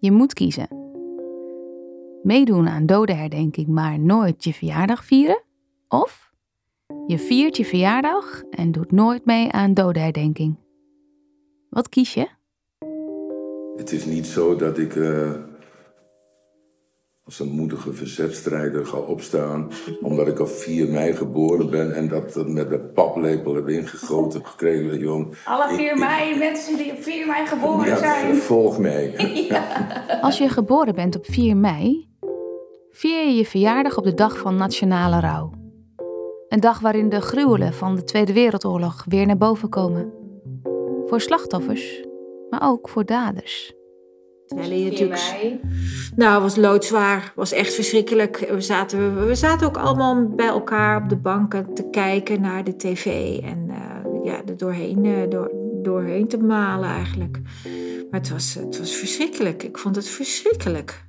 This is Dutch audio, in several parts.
Je moet kiezen. Meedoen aan dodenherdenking, maar nooit je verjaardag vieren? Of je viert je verjaardag en doet nooit mee aan dodenherdenking? Wat kies je? Het is niet zo dat ik uh, als een moedige verzetstrijder ga opstaan. omdat ik op 4 mei geboren ben en dat met de paplepel heb ingegoten gekregen. Jong. Alle 4 mei, mensen die op 4 mei geboren ja, zijn. Volg mij. Als je geboren bent op 4 mei, vier je je verjaardag op de dag van nationale rouw. Een dag waarin de gruwelen van de Tweede Wereldoorlog weer naar boven komen. Voor slachtoffers, maar ook voor daders. Terwijl je natuurlijk. Nou, het was loodzwaar. was echt verschrikkelijk. We zaten, we zaten ook allemaal bij elkaar op de banken te kijken naar de tv. En uh, ja, er doorheen, uh, door, doorheen te malen eigenlijk. Maar het was, het was verschrikkelijk. Ik vond het verschrikkelijk.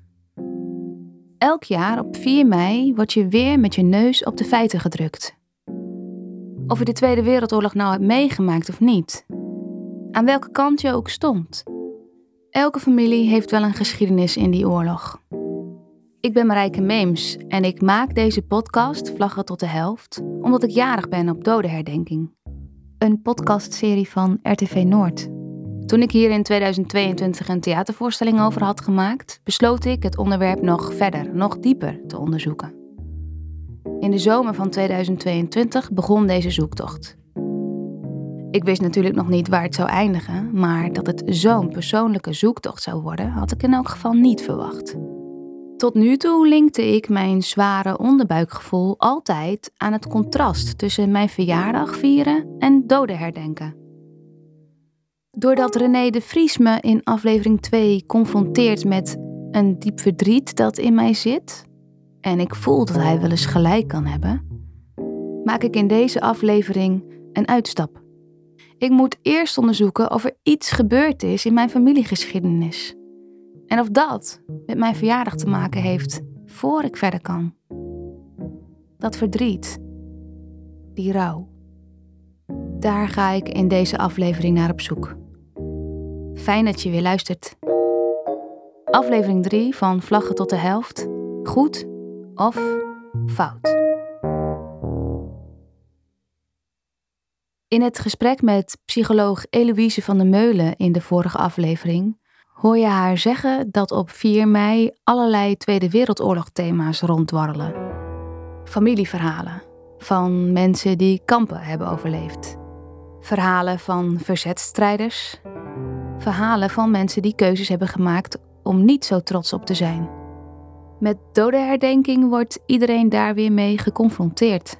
Elk jaar op 4 mei word je weer met je neus op de feiten gedrukt. Of je de Tweede Wereldoorlog nou hebt meegemaakt of niet. Aan welke kant je ook stond. Elke familie heeft wel een geschiedenis in die oorlog. Ik ben Marijke Meems en ik maak deze podcast Vlaggen tot de helft omdat ik jarig ben op dodenherdenking. Een podcastserie van RTV Noord. Toen ik hier in 2022 een theatervoorstelling over had gemaakt, besloot ik het onderwerp nog verder, nog dieper te onderzoeken. In de zomer van 2022 begon deze zoektocht. Ik wist natuurlijk nog niet waar het zou eindigen, maar dat het zo'n persoonlijke zoektocht zou worden, had ik in elk geval niet verwacht. Tot nu toe linkte ik mijn zware onderbuikgevoel altijd aan het contrast tussen mijn verjaardag vieren en doden herdenken. Doordat René de Vries me in aflevering 2 confronteert met een diep verdriet dat in mij zit, en ik voel dat hij wel eens gelijk kan hebben, maak ik in deze aflevering een uitstap. Ik moet eerst onderzoeken of er iets gebeurd is in mijn familiegeschiedenis. En of dat met mijn verjaardag te maken heeft voor ik verder kan. Dat verdriet, die rouw. Daar ga ik in deze aflevering naar op zoek. Fijn dat je weer luistert. Aflevering 3 van Vlaggen tot de helft. Goed of fout? In het gesprek met psycholoog Eloïse van der Meulen in de vorige aflevering hoor je haar zeggen dat op 4 mei allerlei Tweede Wereldoorlog thema's ronddwarrelen. Familieverhalen van mensen die kampen hebben overleefd. Verhalen van verzetstrijders. Verhalen van mensen die keuzes hebben gemaakt om niet zo trots op te zijn. Met dodenherdenking wordt iedereen daar weer mee geconfronteerd.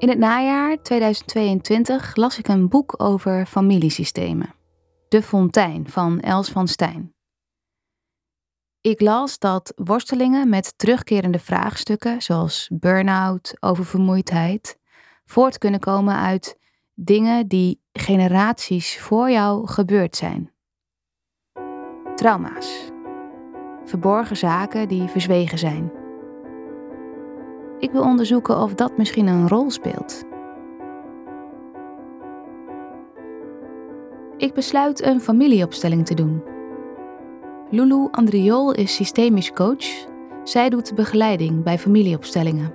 In het najaar 2022 las ik een boek over familiesystemen. De Fontein van Els van Stijn. Ik las dat worstelingen met terugkerende vraagstukken, zoals burn-out, oververmoeidheid, voort kunnen komen uit dingen die generaties voor jou gebeurd zijn. Trauma's. Verborgen zaken die verzwegen zijn. Ik wil onderzoeken of dat misschien een rol speelt. Ik besluit een familieopstelling te doen. Lulu Andriol is systemisch coach. Zij doet begeleiding bij familieopstellingen.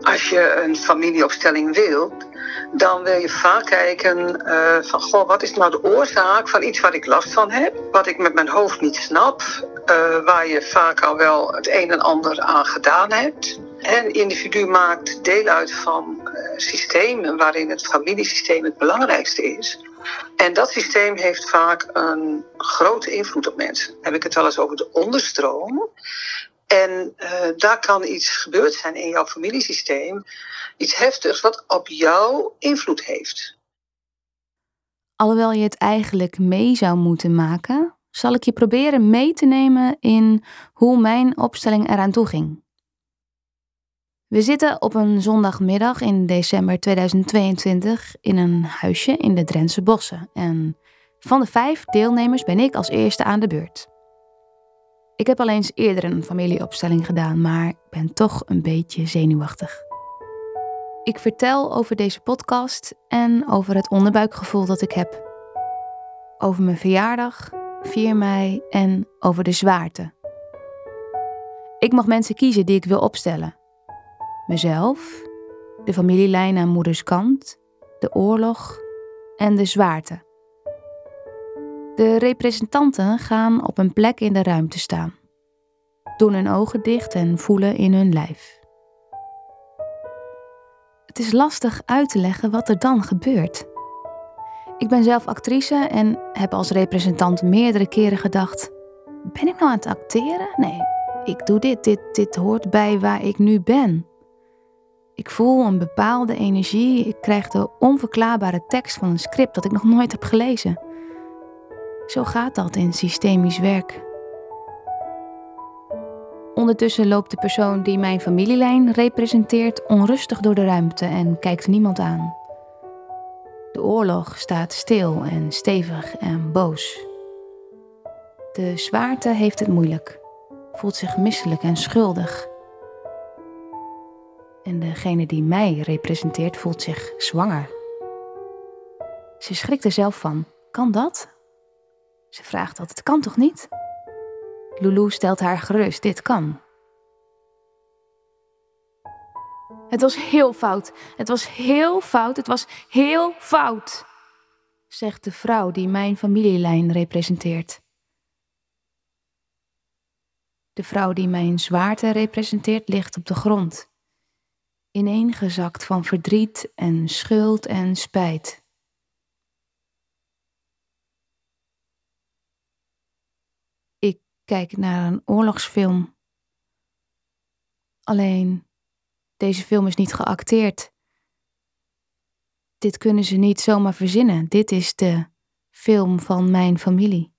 Als je een familieopstelling wilt, dan wil je vaak kijken uh, van goh, wat is nou de oorzaak van iets waar ik last van heb, wat ik met mijn hoofd niet snap, uh, waar je vaak al wel het een en ander aan gedaan hebt. En individu maakt deel uit van uh, systemen waarin het familiesysteem het belangrijkste is. En dat systeem heeft vaak een grote invloed op mensen. Heb ik het wel eens over de onderstroom. En uh, daar kan iets gebeurd zijn in jouw familiesysteem, iets heftigs, wat op jou invloed heeft. Alhoewel je het eigenlijk mee zou moeten maken, zal ik je proberen mee te nemen in hoe mijn opstelling eraan toe ging. We zitten op een zondagmiddag in december 2022 in een huisje in de Drentse bossen. En van de vijf deelnemers ben ik als eerste aan de beurt. Ik heb al eens eerder een familieopstelling gedaan, maar ik ben toch een beetje zenuwachtig. Ik vertel over deze podcast en over het onderbuikgevoel dat ik heb. over mijn verjaardag, 4 mei en over de zwaarte. Ik mag mensen kiezen die ik wil opstellen. Mezelf, de familielijn aan moeders kant, de oorlog en de zwaarte. De representanten gaan op een plek in de ruimte staan, doen hun ogen dicht en voelen in hun lijf. Het is lastig uit te leggen wat er dan gebeurt. Ik ben zelf actrice en heb als representant meerdere keren gedacht: ben ik nou aan het acteren? Nee, ik doe dit, dit, dit hoort bij waar ik nu ben. Ik voel een bepaalde energie, ik krijg de onverklaarbare tekst van een script dat ik nog nooit heb gelezen. Zo gaat dat in systemisch werk. Ondertussen loopt de persoon die mijn familielijn representeert onrustig door de ruimte en kijkt niemand aan. De oorlog staat stil en stevig en boos. De zwaarte heeft het moeilijk, voelt zich misselijk en schuldig. En degene die mij representeert voelt zich zwanger. Ze schrikt er zelf van. Kan dat? Ze vraagt dat. Het kan toch niet? Lulu stelt haar gerust. Dit kan. Het was heel fout. Het was heel fout. Het was heel fout. Zegt de vrouw die mijn familielijn representeert. De vrouw die mijn zwaarte representeert ligt op de grond. Ineengezakt van verdriet en schuld en spijt. Ik kijk naar een oorlogsfilm. Alleen, deze film is niet geacteerd. Dit kunnen ze niet zomaar verzinnen. Dit is de film van mijn familie.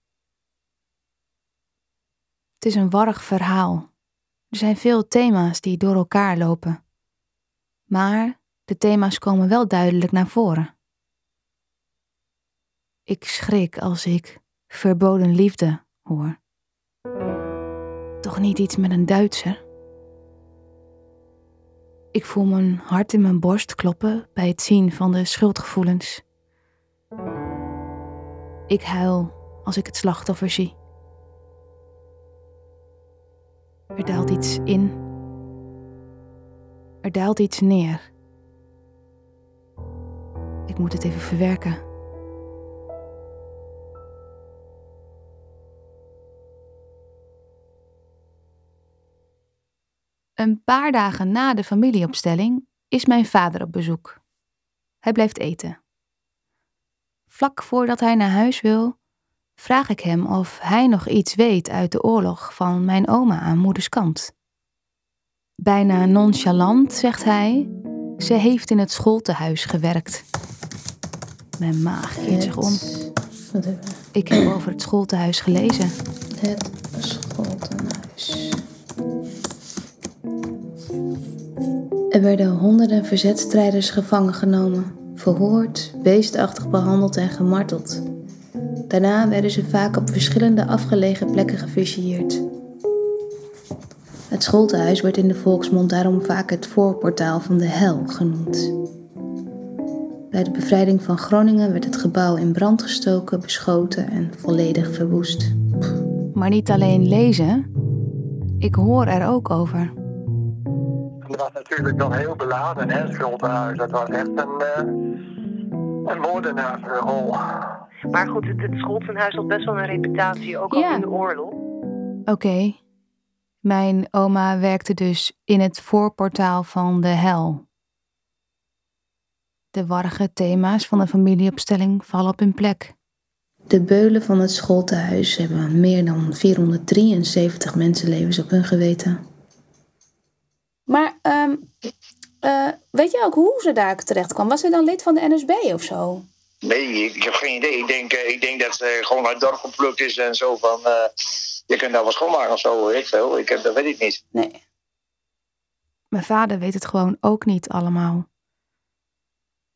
Het is een warrig verhaal. Er zijn veel thema's die door elkaar lopen. Maar de thema's komen wel duidelijk naar voren. Ik schrik als ik verboden liefde hoor. Toch niet iets met een Duitser? Ik voel mijn hart in mijn borst kloppen bij het zien van de schuldgevoelens. Ik huil als ik het slachtoffer zie. Er daalt iets in. Er daalt iets neer. Ik moet het even verwerken. Een paar dagen na de familieopstelling is mijn vader op bezoek. Hij blijft eten. Vlak voordat hij naar huis wil, vraag ik hem of hij nog iets weet uit de oorlog van mijn oma aan moeders kant. Bijna nonchalant zegt hij: Ze heeft in het schooltehuis gewerkt. Mijn maag keert zich om. Ik heb over het schooltehuis gelezen. Het Er werden honderden verzetstrijders gevangen genomen, verhoord, beestachtig behandeld en gemarteld. Daarna werden ze vaak op verschillende afgelegen plekken gefusilleerd. Het schooltehuis werd in de volksmond daarom vaak het voorportaal van de hel genoemd. Bij de bevrijding van Groningen werd het gebouw in brand gestoken, beschoten en volledig verwoest. Maar niet alleen lezen, ik hoor er ook over. Dat was natuurlijk nog heel beladen, hè, Schuldenhuis. Dat was echt een, uh, een moordenaarsrol. Maar goed, het, het Scholtenhuis had best wel een reputatie, ook al in de oorlog. Oké. Mijn oma werkte dus in het voorportaal van de hel. De warrige thema's van de familieopstelling vallen op hun plek. De beulen van het schooltehuis hebben meer dan 473 mensenlevens op hun geweten. Maar ehm, eh, weet je ook hoe ze daar terecht kwam? Was ze dan lid van de NSB of zo? Nee, ik, ik heb geen idee. Ik denk, eh, ik denk dat ze gewoon uit het dorp geplukt is en zo van... eh, je kunt daar wel schoonmaken of zo, weet ik veel. Ik, heb- dat weet ik niet. Nee. Mijn vader weet het gewoon ook niet allemaal.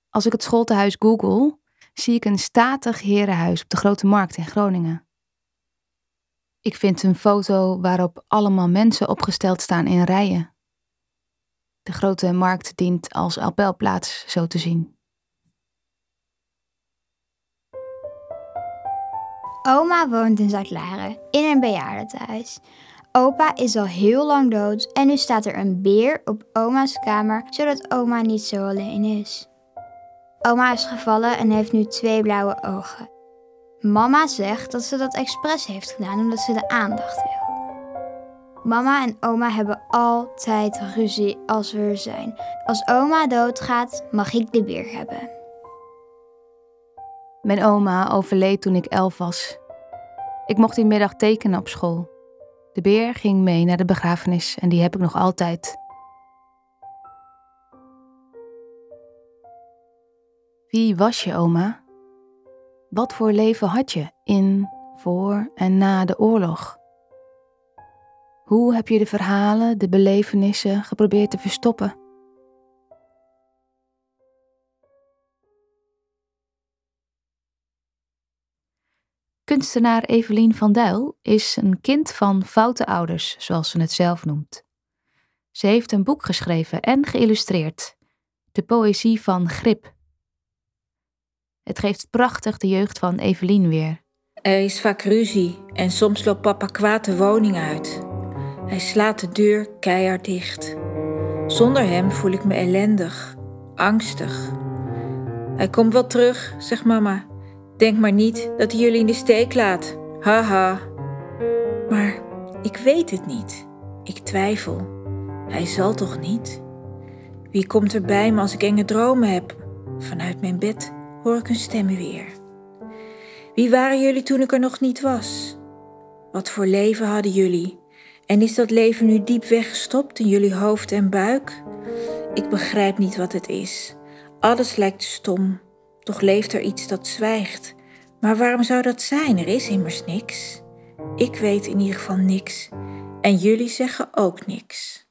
Als ik het schooltehuis google, zie ik een statig herenhuis op de Grote Markt in Groningen. Ik vind een foto waarop allemaal mensen opgesteld staan in rijen. De Grote Markt dient als appelplaats, zo te zien. Oma woont in Zuid-Laren, in een bejaardentehuis. Opa is al heel lang dood en nu staat er een beer op oma's kamer, zodat oma niet zo alleen is. Oma is gevallen en heeft nu twee blauwe ogen. Mama zegt dat ze dat expres heeft gedaan omdat ze de aandacht wil. Mama en oma hebben altijd ruzie als we er zijn. Als oma doodgaat, mag ik de beer hebben. Mijn oma overleed toen ik elf was. Ik mocht die middag tekenen op school. De beer ging mee naar de begrafenis en die heb ik nog altijd. Wie was je oma? Wat voor leven had je in, voor en na de oorlog? Hoe heb je de verhalen, de belevenissen geprobeerd te verstoppen? Kunstenaar Evelien van Duil is een kind van foute ouders, zoals ze het zelf noemt. Ze heeft een boek geschreven en geïllustreerd, De Poëzie van Grip. Het geeft prachtig de jeugd van Evelien weer. Er is vaak ruzie en soms loopt papa kwaad de woning uit. Hij slaat de deur keihard dicht. Zonder hem voel ik me ellendig, angstig. Hij komt wel terug, zegt mama. Denk maar niet dat hij jullie in de steek laat. Haha. Maar ik weet het niet. Ik twijfel. Hij zal toch niet? Wie komt er bij me als ik enge dromen heb? Vanuit mijn bed hoor ik hun stemmen weer. Wie waren jullie toen ik er nog niet was? Wat voor leven hadden jullie? En is dat leven nu diep weggestopt in jullie hoofd en buik? Ik begrijp niet wat het is. Alles lijkt stom, toch leeft er iets dat zwijgt. Maar waarom zou dat zijn? Er is immers niks. Ik weet in ieder geval niks. En jullie zeggen ook niks.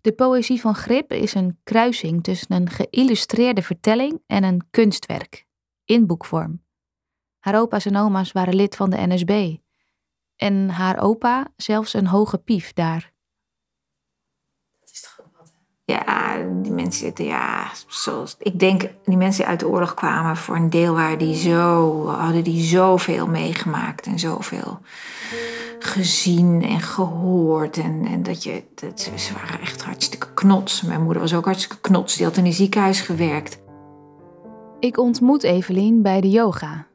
De poëzie van Grip is een kruising tussen een geïllustreerde vertelling en een kunstwerk, in boekvorm. Haar opa's en oma's waren lid van de NSB. En haar opa zelfs een hoge pief daar. Ja, die mensen, ja, zoals, ik denk, die mensen die uit de oorlog kwamen, voor een deel waren die zo, hadden die zoveel meegemaakt en zoveel gezien en gehoord. En, en dat je, dat, ze waren echt hartstikke knots. Mijn moeder was ook hartstikke knots, die had in een ziekenhuis gewerkt. Ik ontmoet Evelien bij de yoga.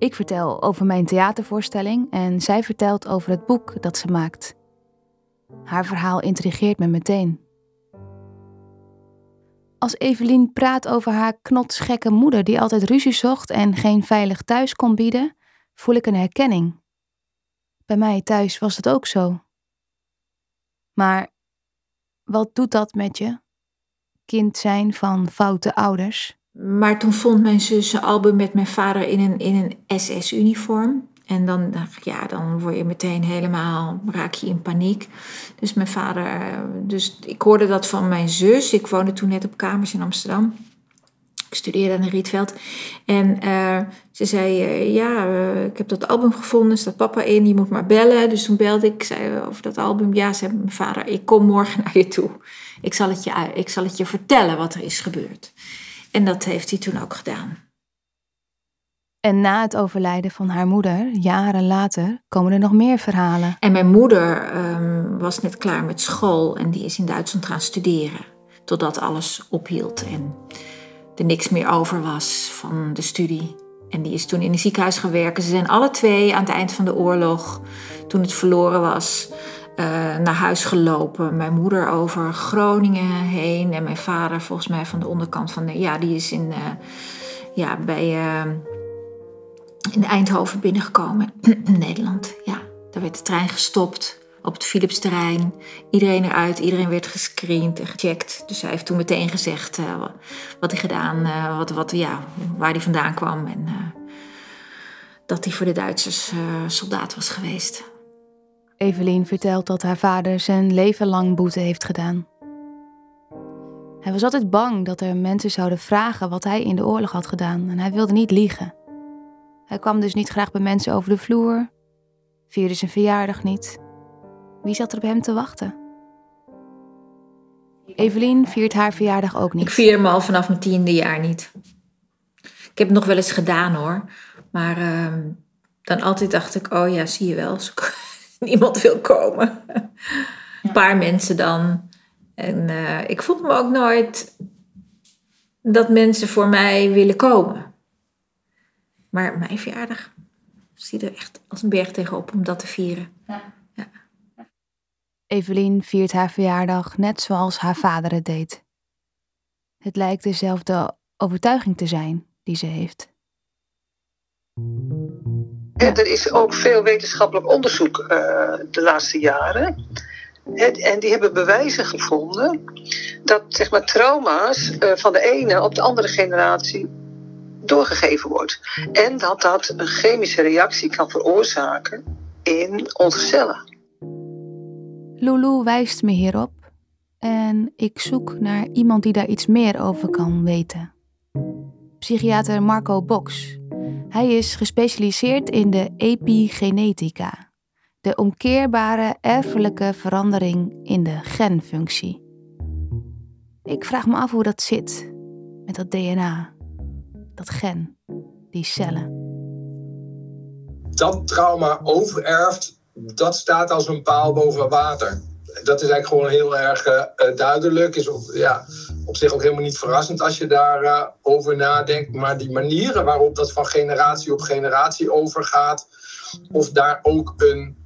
Ik vertel over mijn theatervoorstelling en zij vertelt over het boek dat ze maakt. Haar verhaal intrigeert me meteen. Als Evelien praat over haar knotsgekke moeder die altijd ruzie zocht en geen veilig thuis kon bieden, voel ik een herkenning. Bij mij thuis was het ook zo. Maar wat doet dat met je? Kind zijn van foute ouders? Maar toen vond mijn zus een album met mijn vader in een, in een SS-uniform. En dan, ja, dan word je meteen helemaal, raak je in paniek. Dus mijn vader, dus ik hoorde dat van mijn zus. Ik woonde toen net op kamers in Amsterdam. Ik studeerde aan de Rietveld. En uh, ze zei, uh, ja, ik heb dat album gevonden, staat papa in, je moet maar bellen. Dus toen belde ik, zei over dat album, ja, zei mijn vader, ik kom morgen naar je toe. Ik zal het je, ik zal het je vertellen wat er is gebeurd. En dat heeft hij toen ook gedaan. En na het overlijden van haar moeder, jaren later, komen er nog meer verhalen. En mijn moeder um, was net klaar met school en die is in Duitsland gaan studeren. Totdat alles ophield en er niks meer over was van de studie. En die is toen in een ziekenhuis gaan werken. Ze zijn alle twee aan het eind van de oorlog, toen het verloren was, uh, naar huis gelopen. Mijn moeder over Groningen heen en mijn vader volgens mij van de onderkant van de... Ja, die is in, uh, ja, bij... Uh, in Eindhoven binnengekomen, Nederland. Ja, daar werd de trein gestopt op het Philipsterrein. Iedereen eruit, iedereen werd gescreend en gecheckt. Dus hij heeft toen meteen gezegd wat hij gedaan, uh, wat, wat, ja, waar hij vandaan kwam. En dat hij voor de Duitsers soldaat was geweest. Evelien vertelt dat haar vader zijn leven lang boete heeft gedaan. Hij was altijd bang dat er mensen zouden vragen wat hij in de oorlog had gedaan en hij wilde niet liegen. Hij kwam dus niet graag bij mensen over de vloer, vierde zijn verjaardag niet. Wie zat er op hem te wachten? Evelien viert haar verjaardag ook niet. Ik vier hem al vanaf mijn tiende jaar niet. Ik heb het nog wel eens gedaan hoor. Maar uh, dan altijd dacht ik, oh ja, zie je wel, niemand wil komen. Een paar mensen dan. En eh, ik voel me ook nooit dat mensen voor mij willen komen. Maar mijn verjaardag zie er echt als een berg tegenop om dat te vieren. Ja. ja. Evelien viert haar verjaardag net zoals haar vader het deed. Het lijkt dezelfde overtuiging te zijn die ze heeft. Er is ook veel wetenschappelijk onderzoek uh, de laatste jaren. En die hebben bewijzen gevonden dat zeg maar, trauma's uh, van de ene op de andere generatie doorgegeven wordt. En dat dat een chemische reactie kan veroorzaken in onze cellen. Lulu wijst me hierop en ik zoek naar iemand die daar iets meer over kan weten. Psychiater Marco Box. Hij is gespecialiseerd in de epigenetica, de omkeerbare erfelijke verandering in de genfunctie. Ik vraag me af hoe dat zit met dat DNA, dat gen, die cellen. Dat trauma overerft, dat staat als een paal boven water dat is eigenlijk gewoon heel erg uh, duidelijk. Is op, ja, op zich ook helemaal niet verrassend als je daarover over nadenkt. Maar die manieren waarop dat van generatie op generatie overgaat, of daar ook een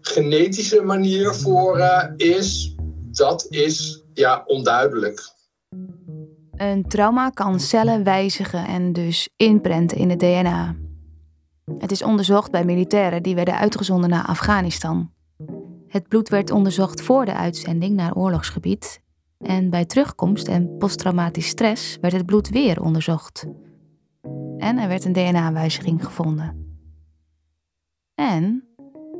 genetische manier voor is, dat is ja, onduidelijk. Een trauma kan cellen wijzigen en dus inprenten in het DNA. Het is onderzocht bij militairen die werden uitgezonden naar Afghanistan. Het bloed werd onderzocht voor de uitzending naar oorlogsgebied. En bij terugkomst en posttraumatisch stress werd het bloed weer onderzocht. En er werd een DNA-wijziging gevonden. En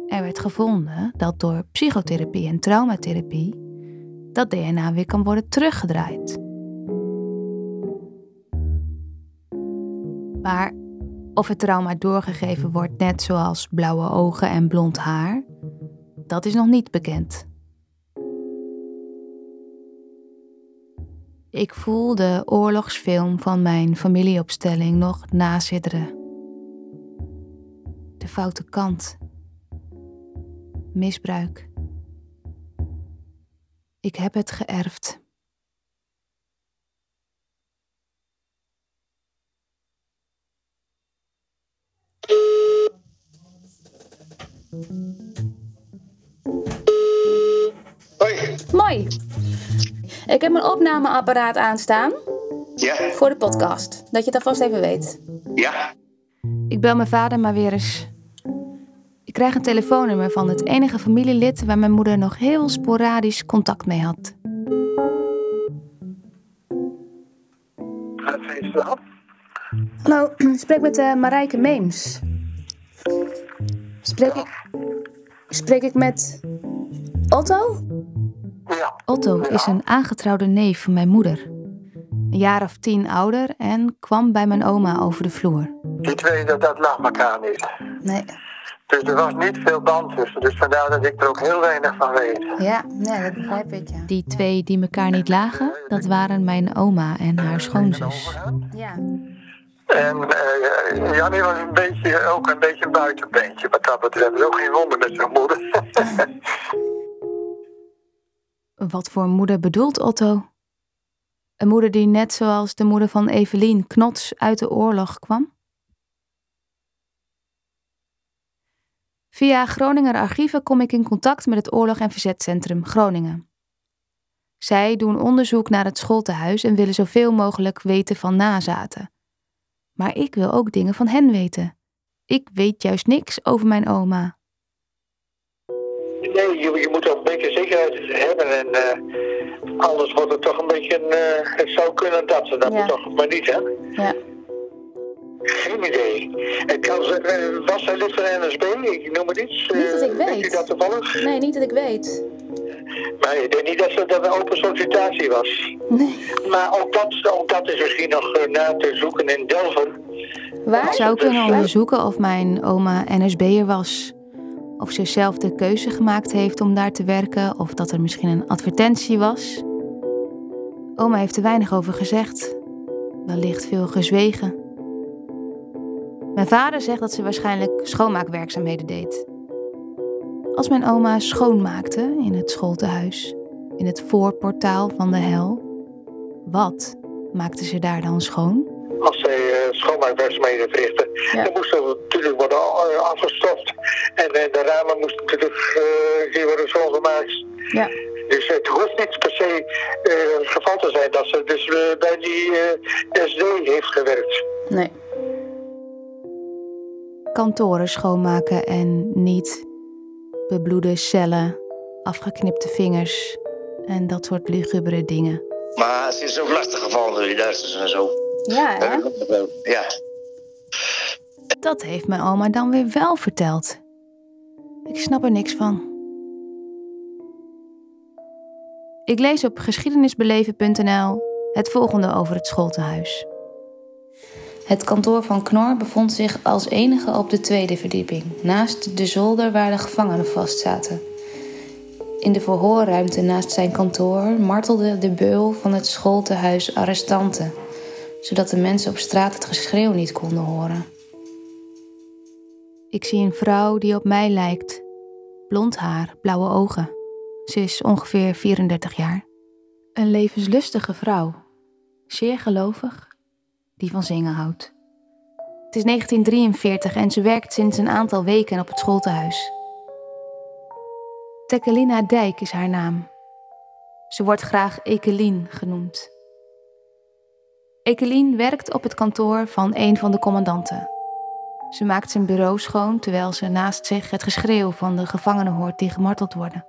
er werd gevonden dat door psychotherapie en traumatherapie dat DNA weer kan worden teruggedraaid. Maar of het trauma doorgegeven wordt net zoals blauwe ogen en blond haar, dat is nog niet bekend. Ik voel de oorlogsfilm van mijn familieopstelling nog nasidderen. De foute kant. Misbruik. Ik heb het geërfd. Mooi. Ik heb mijn opnameapparaat aanstaan. Ja. Voor de podcast. Dat je het alvast even weet. Ja. Ik bel mijn vader maar weer eens. Ik krijg een telefoonnummer van het enige familielid waar mijn moeder nog heel sporadisch contact mee had. Hallo, ik spreek met uh, Marijke Meems. Spreek ik, spreek ik met Otto? Ja. Otto is een aangetrouwde neef van mijn moeder. Een jaar of tien ouder en kwam bij mijn oma over de vloer. Die twee, dat, dat lag elkaar niet. Nee. Dus er was niet veel band tussen. Dus vandaar dat ik er ook heel weinig van weet. Ja, nee, dat begrijp ik, ja. Die twee die elkaar niet lagen, dat waren mijn oma en haar schoonzus. Ja. En uh, Jannie was een beetje, ook een beetje een buitenbeentje wat dat betreft. Dus ook geen wonder met zijn moeder. Wat voor moeder bedoelt Otto? Een moeder die net zoals de moeder van Evelien knots uit de oorlog kwam? Via Groninger Archieven kom ik in contact met het Oorlog- en Verzetcentrum Groningen. Zij doen onderzoek naar het schooltehuis en willen zoveel mogelijk weten van nazaten. Maar ik wil ook dingen van hen weten. Ik weet juist niks over mijn oma. Nee, je, je moet ook een beetje zekerheid hebben. En uh, anders wordt het toch een beetje een. Uh, het zou kunnen dat ze dat Ja. toch maar niet, hè? Ja. Geen idee. En kan ze, eh, was zij lid van de NSB? Ik noem het iets. Niet dat ik Eh, weet. Weet u dat toevallig? Nee, niet dat ik weet. Maar ik denk niet dat ze dat een open sollicitatie was. Nee. Maar ook dat, ook dat is misschien nog eh, na te zoeken in Delft. Waar? Ik zou kunnen eh, onderzoeken of mijn oma NSB'er was. Of ze zelf de keuze gemaakt heeft om daar te werken, of dat er misschien een advertentie was. Oma heeft er weinig over gezegd. Wellicht veel gezwegen. Mijn vader zegt dat ze waarschijnlijk schoonmaakwerkzaamheden deed. Als mijn oma schoonmaakte in het schooltehuis, in het voorportaal van de hel, wat maakte ze daar dan schoon? Als zij uh, schoonmaakwerkzaamheden verrichten, dan moest er natuurlijk worden uh, afgestoft. En uh, de ramen moesten natuurlijk uh, worden schoongemaakt. Ja. Dus het hoeft niet per se het geval te zijn dat ze dus bij die SD heeft gewerkt. Nee. Kantoren schoonmaken en niet bebloede cellen, afgeknipte vingers en dat soort lugubere dingen. Maar het is ook lastig gevallen door die Duitsers en zo. Ja, hè? Ja. Dat heeft mijn oma dan weer wel verteld. Ik snap er niks van. Ik lees op geschiedenisbeleven.nl het volgende over het schooltehuis. Het kantoor van Knor bevond zich als enige op de tweede verdieping, naast de zolder waar de gevangenen vastzaten. In de verhoorruimte naast zijn kantoor martelde de beul van het schooltehuis arrestanten, zodat de mensen op straat het geschreeuw niet konden horen. Ik zie een vrouw die op mij lijkt. Blond haar, blauwe ogen. Ze is ongeveer 34 jaar. Een levenslustige vrouw. Zeer gelovig, die van zingen houdt. Het is 1943 en ze werkt sinds een aantal weken op het schooltehuis. Tekkelina Dijk is haar naam. Ze wordt graag Ekelien genoemd. Ekelien werkt op het kantoor van een van de commandanten. Ze maakt zijn bureau schoon terwijl ze naast zich het geschreeuw van de gevangenen hoort die gemarteld worden.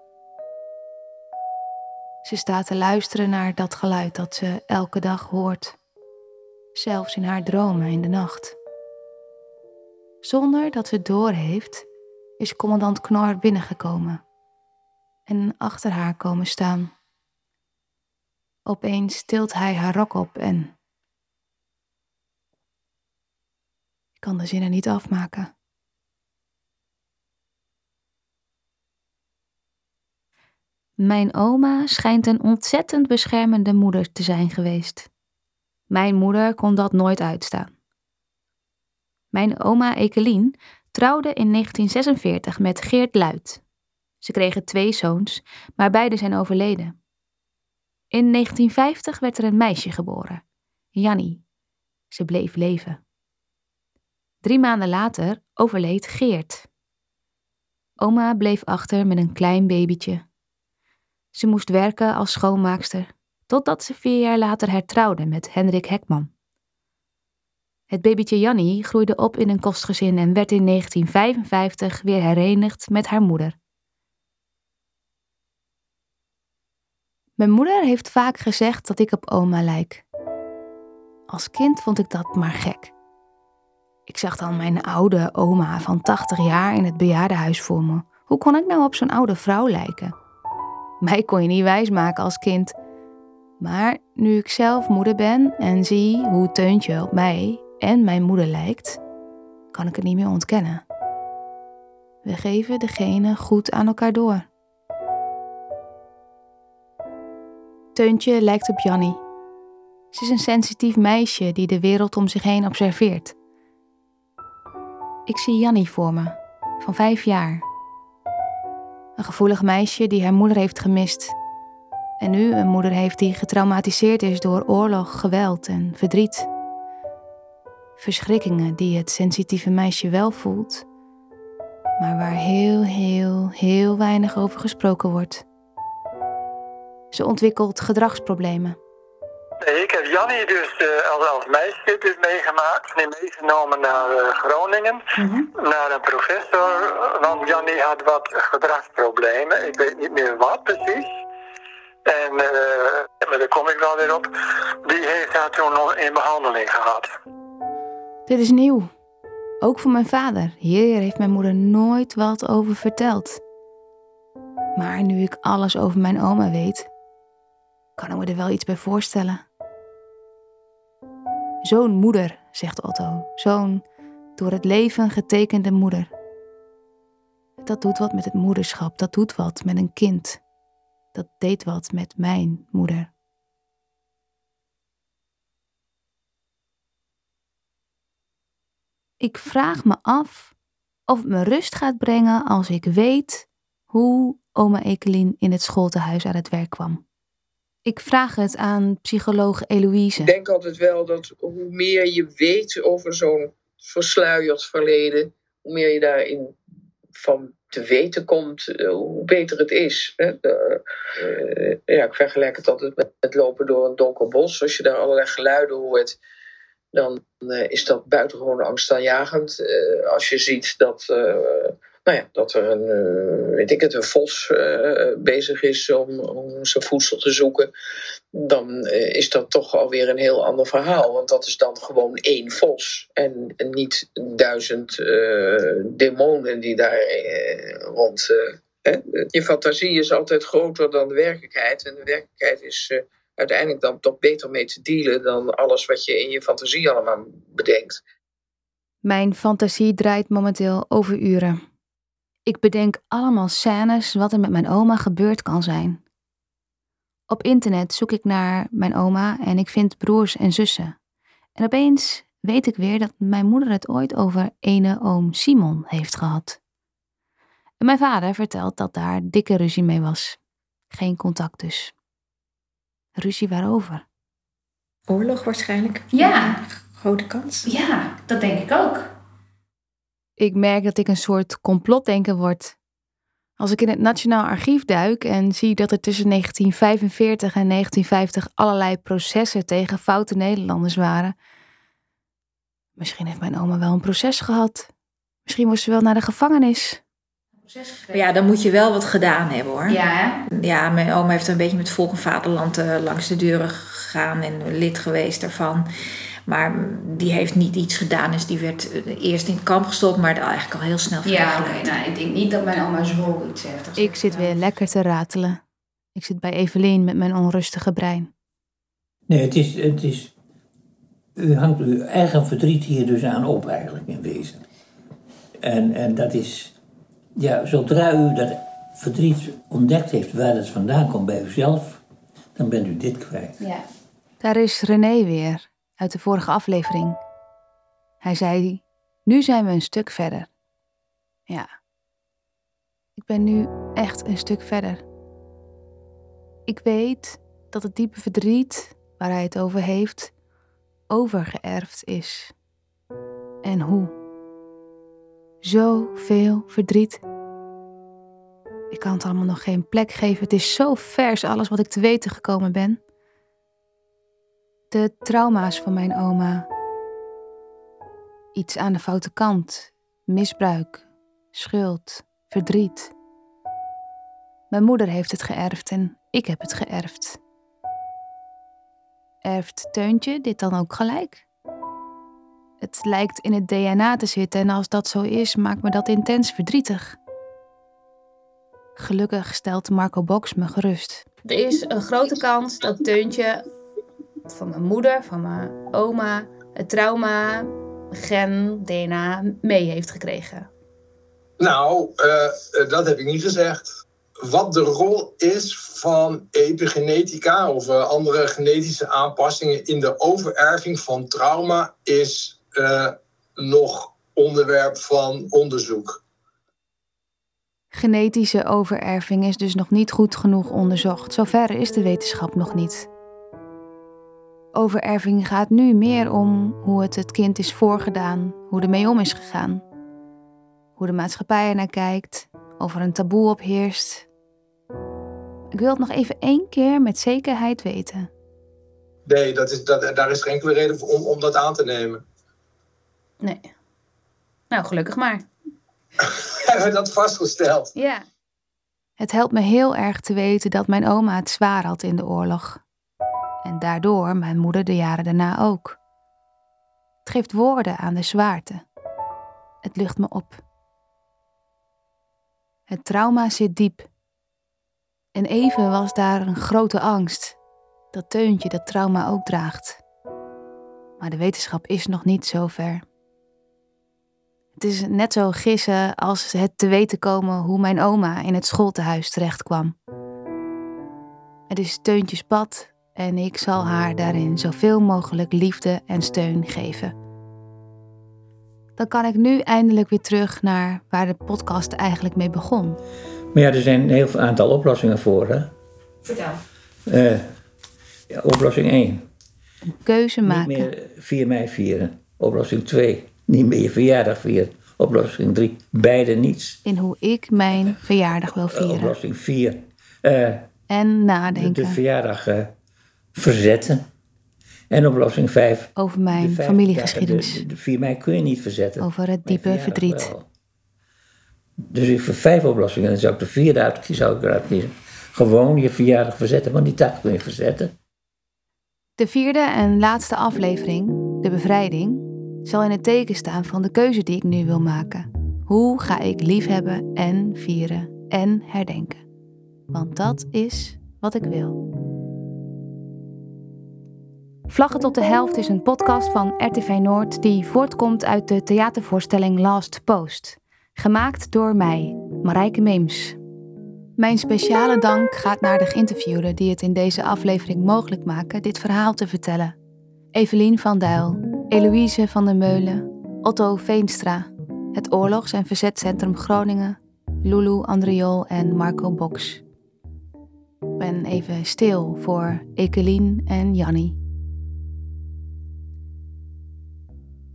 Ze staat te luisteren naar dat geluid dat ze elke dag hoort, zelfs in haar dromen in de nacht. Zonder dat ze het doorheeft, is commandant Knor binnengekomen en achter haar komen staan. Opeens tilt hij haar rok op en. Kan de zinnen niet afmaken. Mijn oma schijnt een ontzettend beschermende moeder te zijn geweest. Mijn moeder kon dat nooit uitstaan. Mijn oma Ekelien trouwde in 1946 met Geert Luit. Ze kregen twee zoons, maar beide zijn overleden. In 1950 werd er een meisje geboren, Jannie. Ze bleef leven. Drie maanden later overleed Geert. Oma bleef achter met een klein babytje. Ze moest werken als schoonmaakster, totdat ze vier jaar later hertrouwde met Hendrik Hekman. Het babytje Jannie groeide op in een kostgezin en werd in 1955 weer herenigd met haar moeder. Mijn moeder heeft vaak gezegd dat ik op oma lijk. Als kind vond ik dat maar gek. Ik zag dan mijn oude oma van 80 jaar in het bejaardenhuis voor me. Hoe kon ik nou op zo'n oude vrouw lijken? Mij kon je niet wijsmaken als kind. Maar nu ik zelf moeder ben en zie hoe Teuntje op mij en mijn moeder lijkt, kan ik het niet meer ontkennen. We geven degene goed aan elkaar door. Teuntje lijkt op Jannie. Ze is een sensitief meisje die de wereld om zich heen observeert. Ik zie Jannie voor me, van vijf jaar. Een gevoelig meisje die haar moeder heeft gemist. En nu een moeder heeft die getraumatiseerd is door oorlog, geweld en verdriet. Verschrikkingen die het sensitieve meisje wel voelt, maar waar heel, heel, heel weinig over gesproken wordt. Ze ontwikkelt gedragsproblemen. Nee, ik heb Jannie dus uh, als, als meisje dus meegemaakt. En meegenomen naar uh, Groningen. Naar een professor. Want Jannie had wat gedragsproblemen. Ik weet niet meer wat precies. En uh, maar daar kom ik wel weer op. Die heeft haar toen nog in behandeling gehad. Dit is nieuw. Ook voor mijn vader. Hier heeft mijn moeder nooit wat over verteld. Maar nu ik alles over mijn oma weet, kan ik me er wel iets bij voorstellen. Zo'n moeder, zegt Otto. Zo'n door het leven getekende moeder. Dat doet wat met het moederschap. Dat doet wat met een kind. Dat deed wat met mijn moeder. Ik vraag me af of het me rust gaat brengen als ik weet hoe oma Ekelien in het schooltehuis aan het werk kwam. Ik vraag het aan psycholoog Eloïse. Ik denk altijd wel dat hoe meer je weet over zo'n versluierd verleden, hoe meer je daarin van te weten komt, eh, hoe beter het is. Uh, ja, ik vergelijk het altijd met het lopen door een donker bos. Als je daar allerlei geluiden hoort, dan uh, is dat buitengewoon angstaanjagend. als je ziet dat nou ja, dat er een, uh, weet ik het, een vos uh, bezig is om, zijn voedsel te zoeken, dan uh, is dat toch alweer een heel ander verhaal. Want dat is dan gewoon één vos en, en niet duizend demonen die daar rond. Hè? Je fantasie is altijd groter dan de werkelijkheid. En de werkelijkheid is uiteindelijk dan toch beter mee te dealen dan alles wat je in je fantasie allemaal bedenkt. Mijn fantasie draait momenteel over uren. Ik bedenk allemaal scènes wat er met mijn oma gebeurd kan zijn. Op internet zoek ik naar mijn oma en ik vind broers en zussen. En opeens weet ik weer dat mijn moeder het ooit over ene oom Simon heeft gehad. En mijn vader vertelt dat daar dikke ruzie mee was. Geen contact dus. Ruzie waarover? Oorlog waarschijnlijk. Ja. Grote kans. Ja, dat denk ik ook. Ik merk dat ik een soort complotdenker word. Als ik in het Nationaal Archief duik en zie dat er tussen 1945 en 1950 allerlei processen tegen foute Nederlanders waren. Misschien heeft mijn oma wel een proces gehad. Misschien moest ze wel naar de gevangenis. Ja, dan moet je wel wat gedaan hebben hoor. Ja, hè? Ja, mijn oma heeft een beetje met Volk en Vaderland uh, langs de deuren gegaan en lid geweest daarvan. Maar die heeft niet iets gedaan. Dus die werd eh, eerst in het kamp gestopt, maar eigenlijk al heel snel Ja, oké. Nou, ik denk niet dat mijn oma zo iets heeft. Ik zit weer lekker te ratelen. Ik zit bij Evelien met mijn onrustige brein. Nee, het is, het is... U hangt uw eigen verdriet hier dus aan op eigenlijk in wezen. En, en dat is... Ja, zodra u dat verdriet ontdekt heeft waar het vandaan komt bij uzelf, dan bent u dit kwijt. Ja. Daar is René weer uit de vorige aflevering. Hij zei: Nu zijn we een stuk verder. Ja, ik ben nu echt een stuk verder. Ik weet dat het diepe verdriet waar hij het over heeft, overgeërfd is. En hoe? Zoveel verdriet. Ik kan het allemaal nog geen plek geven. Het is zo vers, alles wat ik te weten gekomen ben. De trauma's van mijn oma. Iets aan de foute kant, misbruik, schuld, verdriet. Mijn moeder heeft het geërfd en ik heb het geërfd. Erft Teuntje dit dan ook gelijk? Het lijkt in het DNA te zitten en als dat zo is, maakt me dat intens verdrietig. Gelukkig stelt Marco Box me gerust. Er is een grote kans dat Teuntje van mijn moeder, van mijn oma, het trauma, gen, DNA mee heeft gekregen? Nou, uh, dat heb ik niet gezegd. Wat de rol is van epigenetica of uh, andere genetische aanpassingen in de overerving van trauma is uh, nog onderwerp van onderzoek. Genetische overerving is dus nog niet goed genoeg onderzocht. Zover is de wetenschap nog niet overerving gaat nu meer om hoe het het kind is voorgedaan, hoe er om is gegaan. Hoe de maatschappij er naar kijkt, of er een taboe op heerst. Ik wil het nog even één keer met zekerheid weten. Nee, dat is, dat, daar is geen enkele reden voor om, om dat aan te nemen. Nee. Nou, gelukkig maar. Hebben we dat vastgesteld? Ja. Het helpt me heel erg te weten dat mijn oma het zwaar had in de oorlog en daardoor mijn moeder de jaren daarna ook. Het geeft woorden aan de zwaarte. Het lucht me op. Het trauma zit diep. En even was daar een grote angst dat Teuntje dat trauma ook draagt. Maar de wetenschap is nog niet zo ver. Het is net zo gissen als het te weten komen hoe mijn oma in het schooltehuis terecht kwam. Het is Teuntjes pad en ik zal haar daarin zoveel mogelijk liefde en steun geven. dan kan ik nu eindelijk weer terug naar waar de podcast eigenlijk mee begon. Maar ja, er zijn een heel veel aantal oplossingen voor. Hè? Vertel. Eh, ja, oplossing 1. Een keuze maken. Niet meer 4 mei vieren. Oplossing 2. Niet meer je verjaardag vieren. Oplossing 3. Beide niets. In hoe ik mijn verjaardag wil Uh, vieren. oplossing 4. Uh, en de, nadenken de verjaardag uh, verzetten. En oplossing 5. over mijn familiegeschiedenis. De, de, 4 mei kun je niet verzetten. Over het diepe verdriet. Wel. Dus ik voor vijf oplossingen, dan zou ik de vierde uitkiezen, zou ik eruit kiezen. Gewoon je verjaardag verzetten, want die dag kun je verzetten. De vierde en laatste aflevering, de bevrijding, zal in het teken staan van de keuze die ik nu wil maken. Hoe ga ik liefhebben en vieren en herdenken? Want dat is wat ik wil. Vlaggen tot de helft is een podcast van RTV Noord die voortkomt uit de theatervoorstelling Last Post. Gemaakt door mij, Marijke Meems. Mijn speciale dank gaat naar de geïnterviewden die het in deze aflevering mogelijk maken dit verhaal te vertellen. Evelien van Duil, Eloïse van der Meulen, Otto Veenstra, het Oorlogs- en Verzetcentrum Groningen, Lulu Andriol en Marco Box. Ik ben even stil voor Ekelien en Jannie.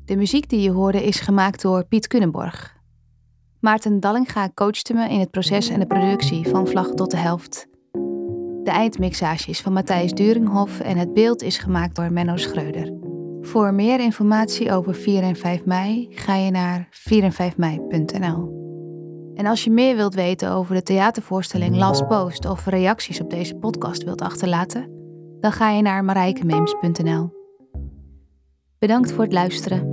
De muziek die je hoorde is gemaakt door Piet Kunnenborg. Maarten Dallinga coachte me in het proces en de productie van Vlag tot de helft. De eindmixage is van Matthijs Duringhoff en het beeld is gemaakt door Menno Schreuder. Voor meer informatie over 4 en 5 mei ga je naar 4en5mei.nl. En als je meer wilt weten over de theatervoorstelling Last Post of reacties op deze podcast wilt achterlaten, dan ga je naar marijkemeems.nl. Bedankt voor het luisteren.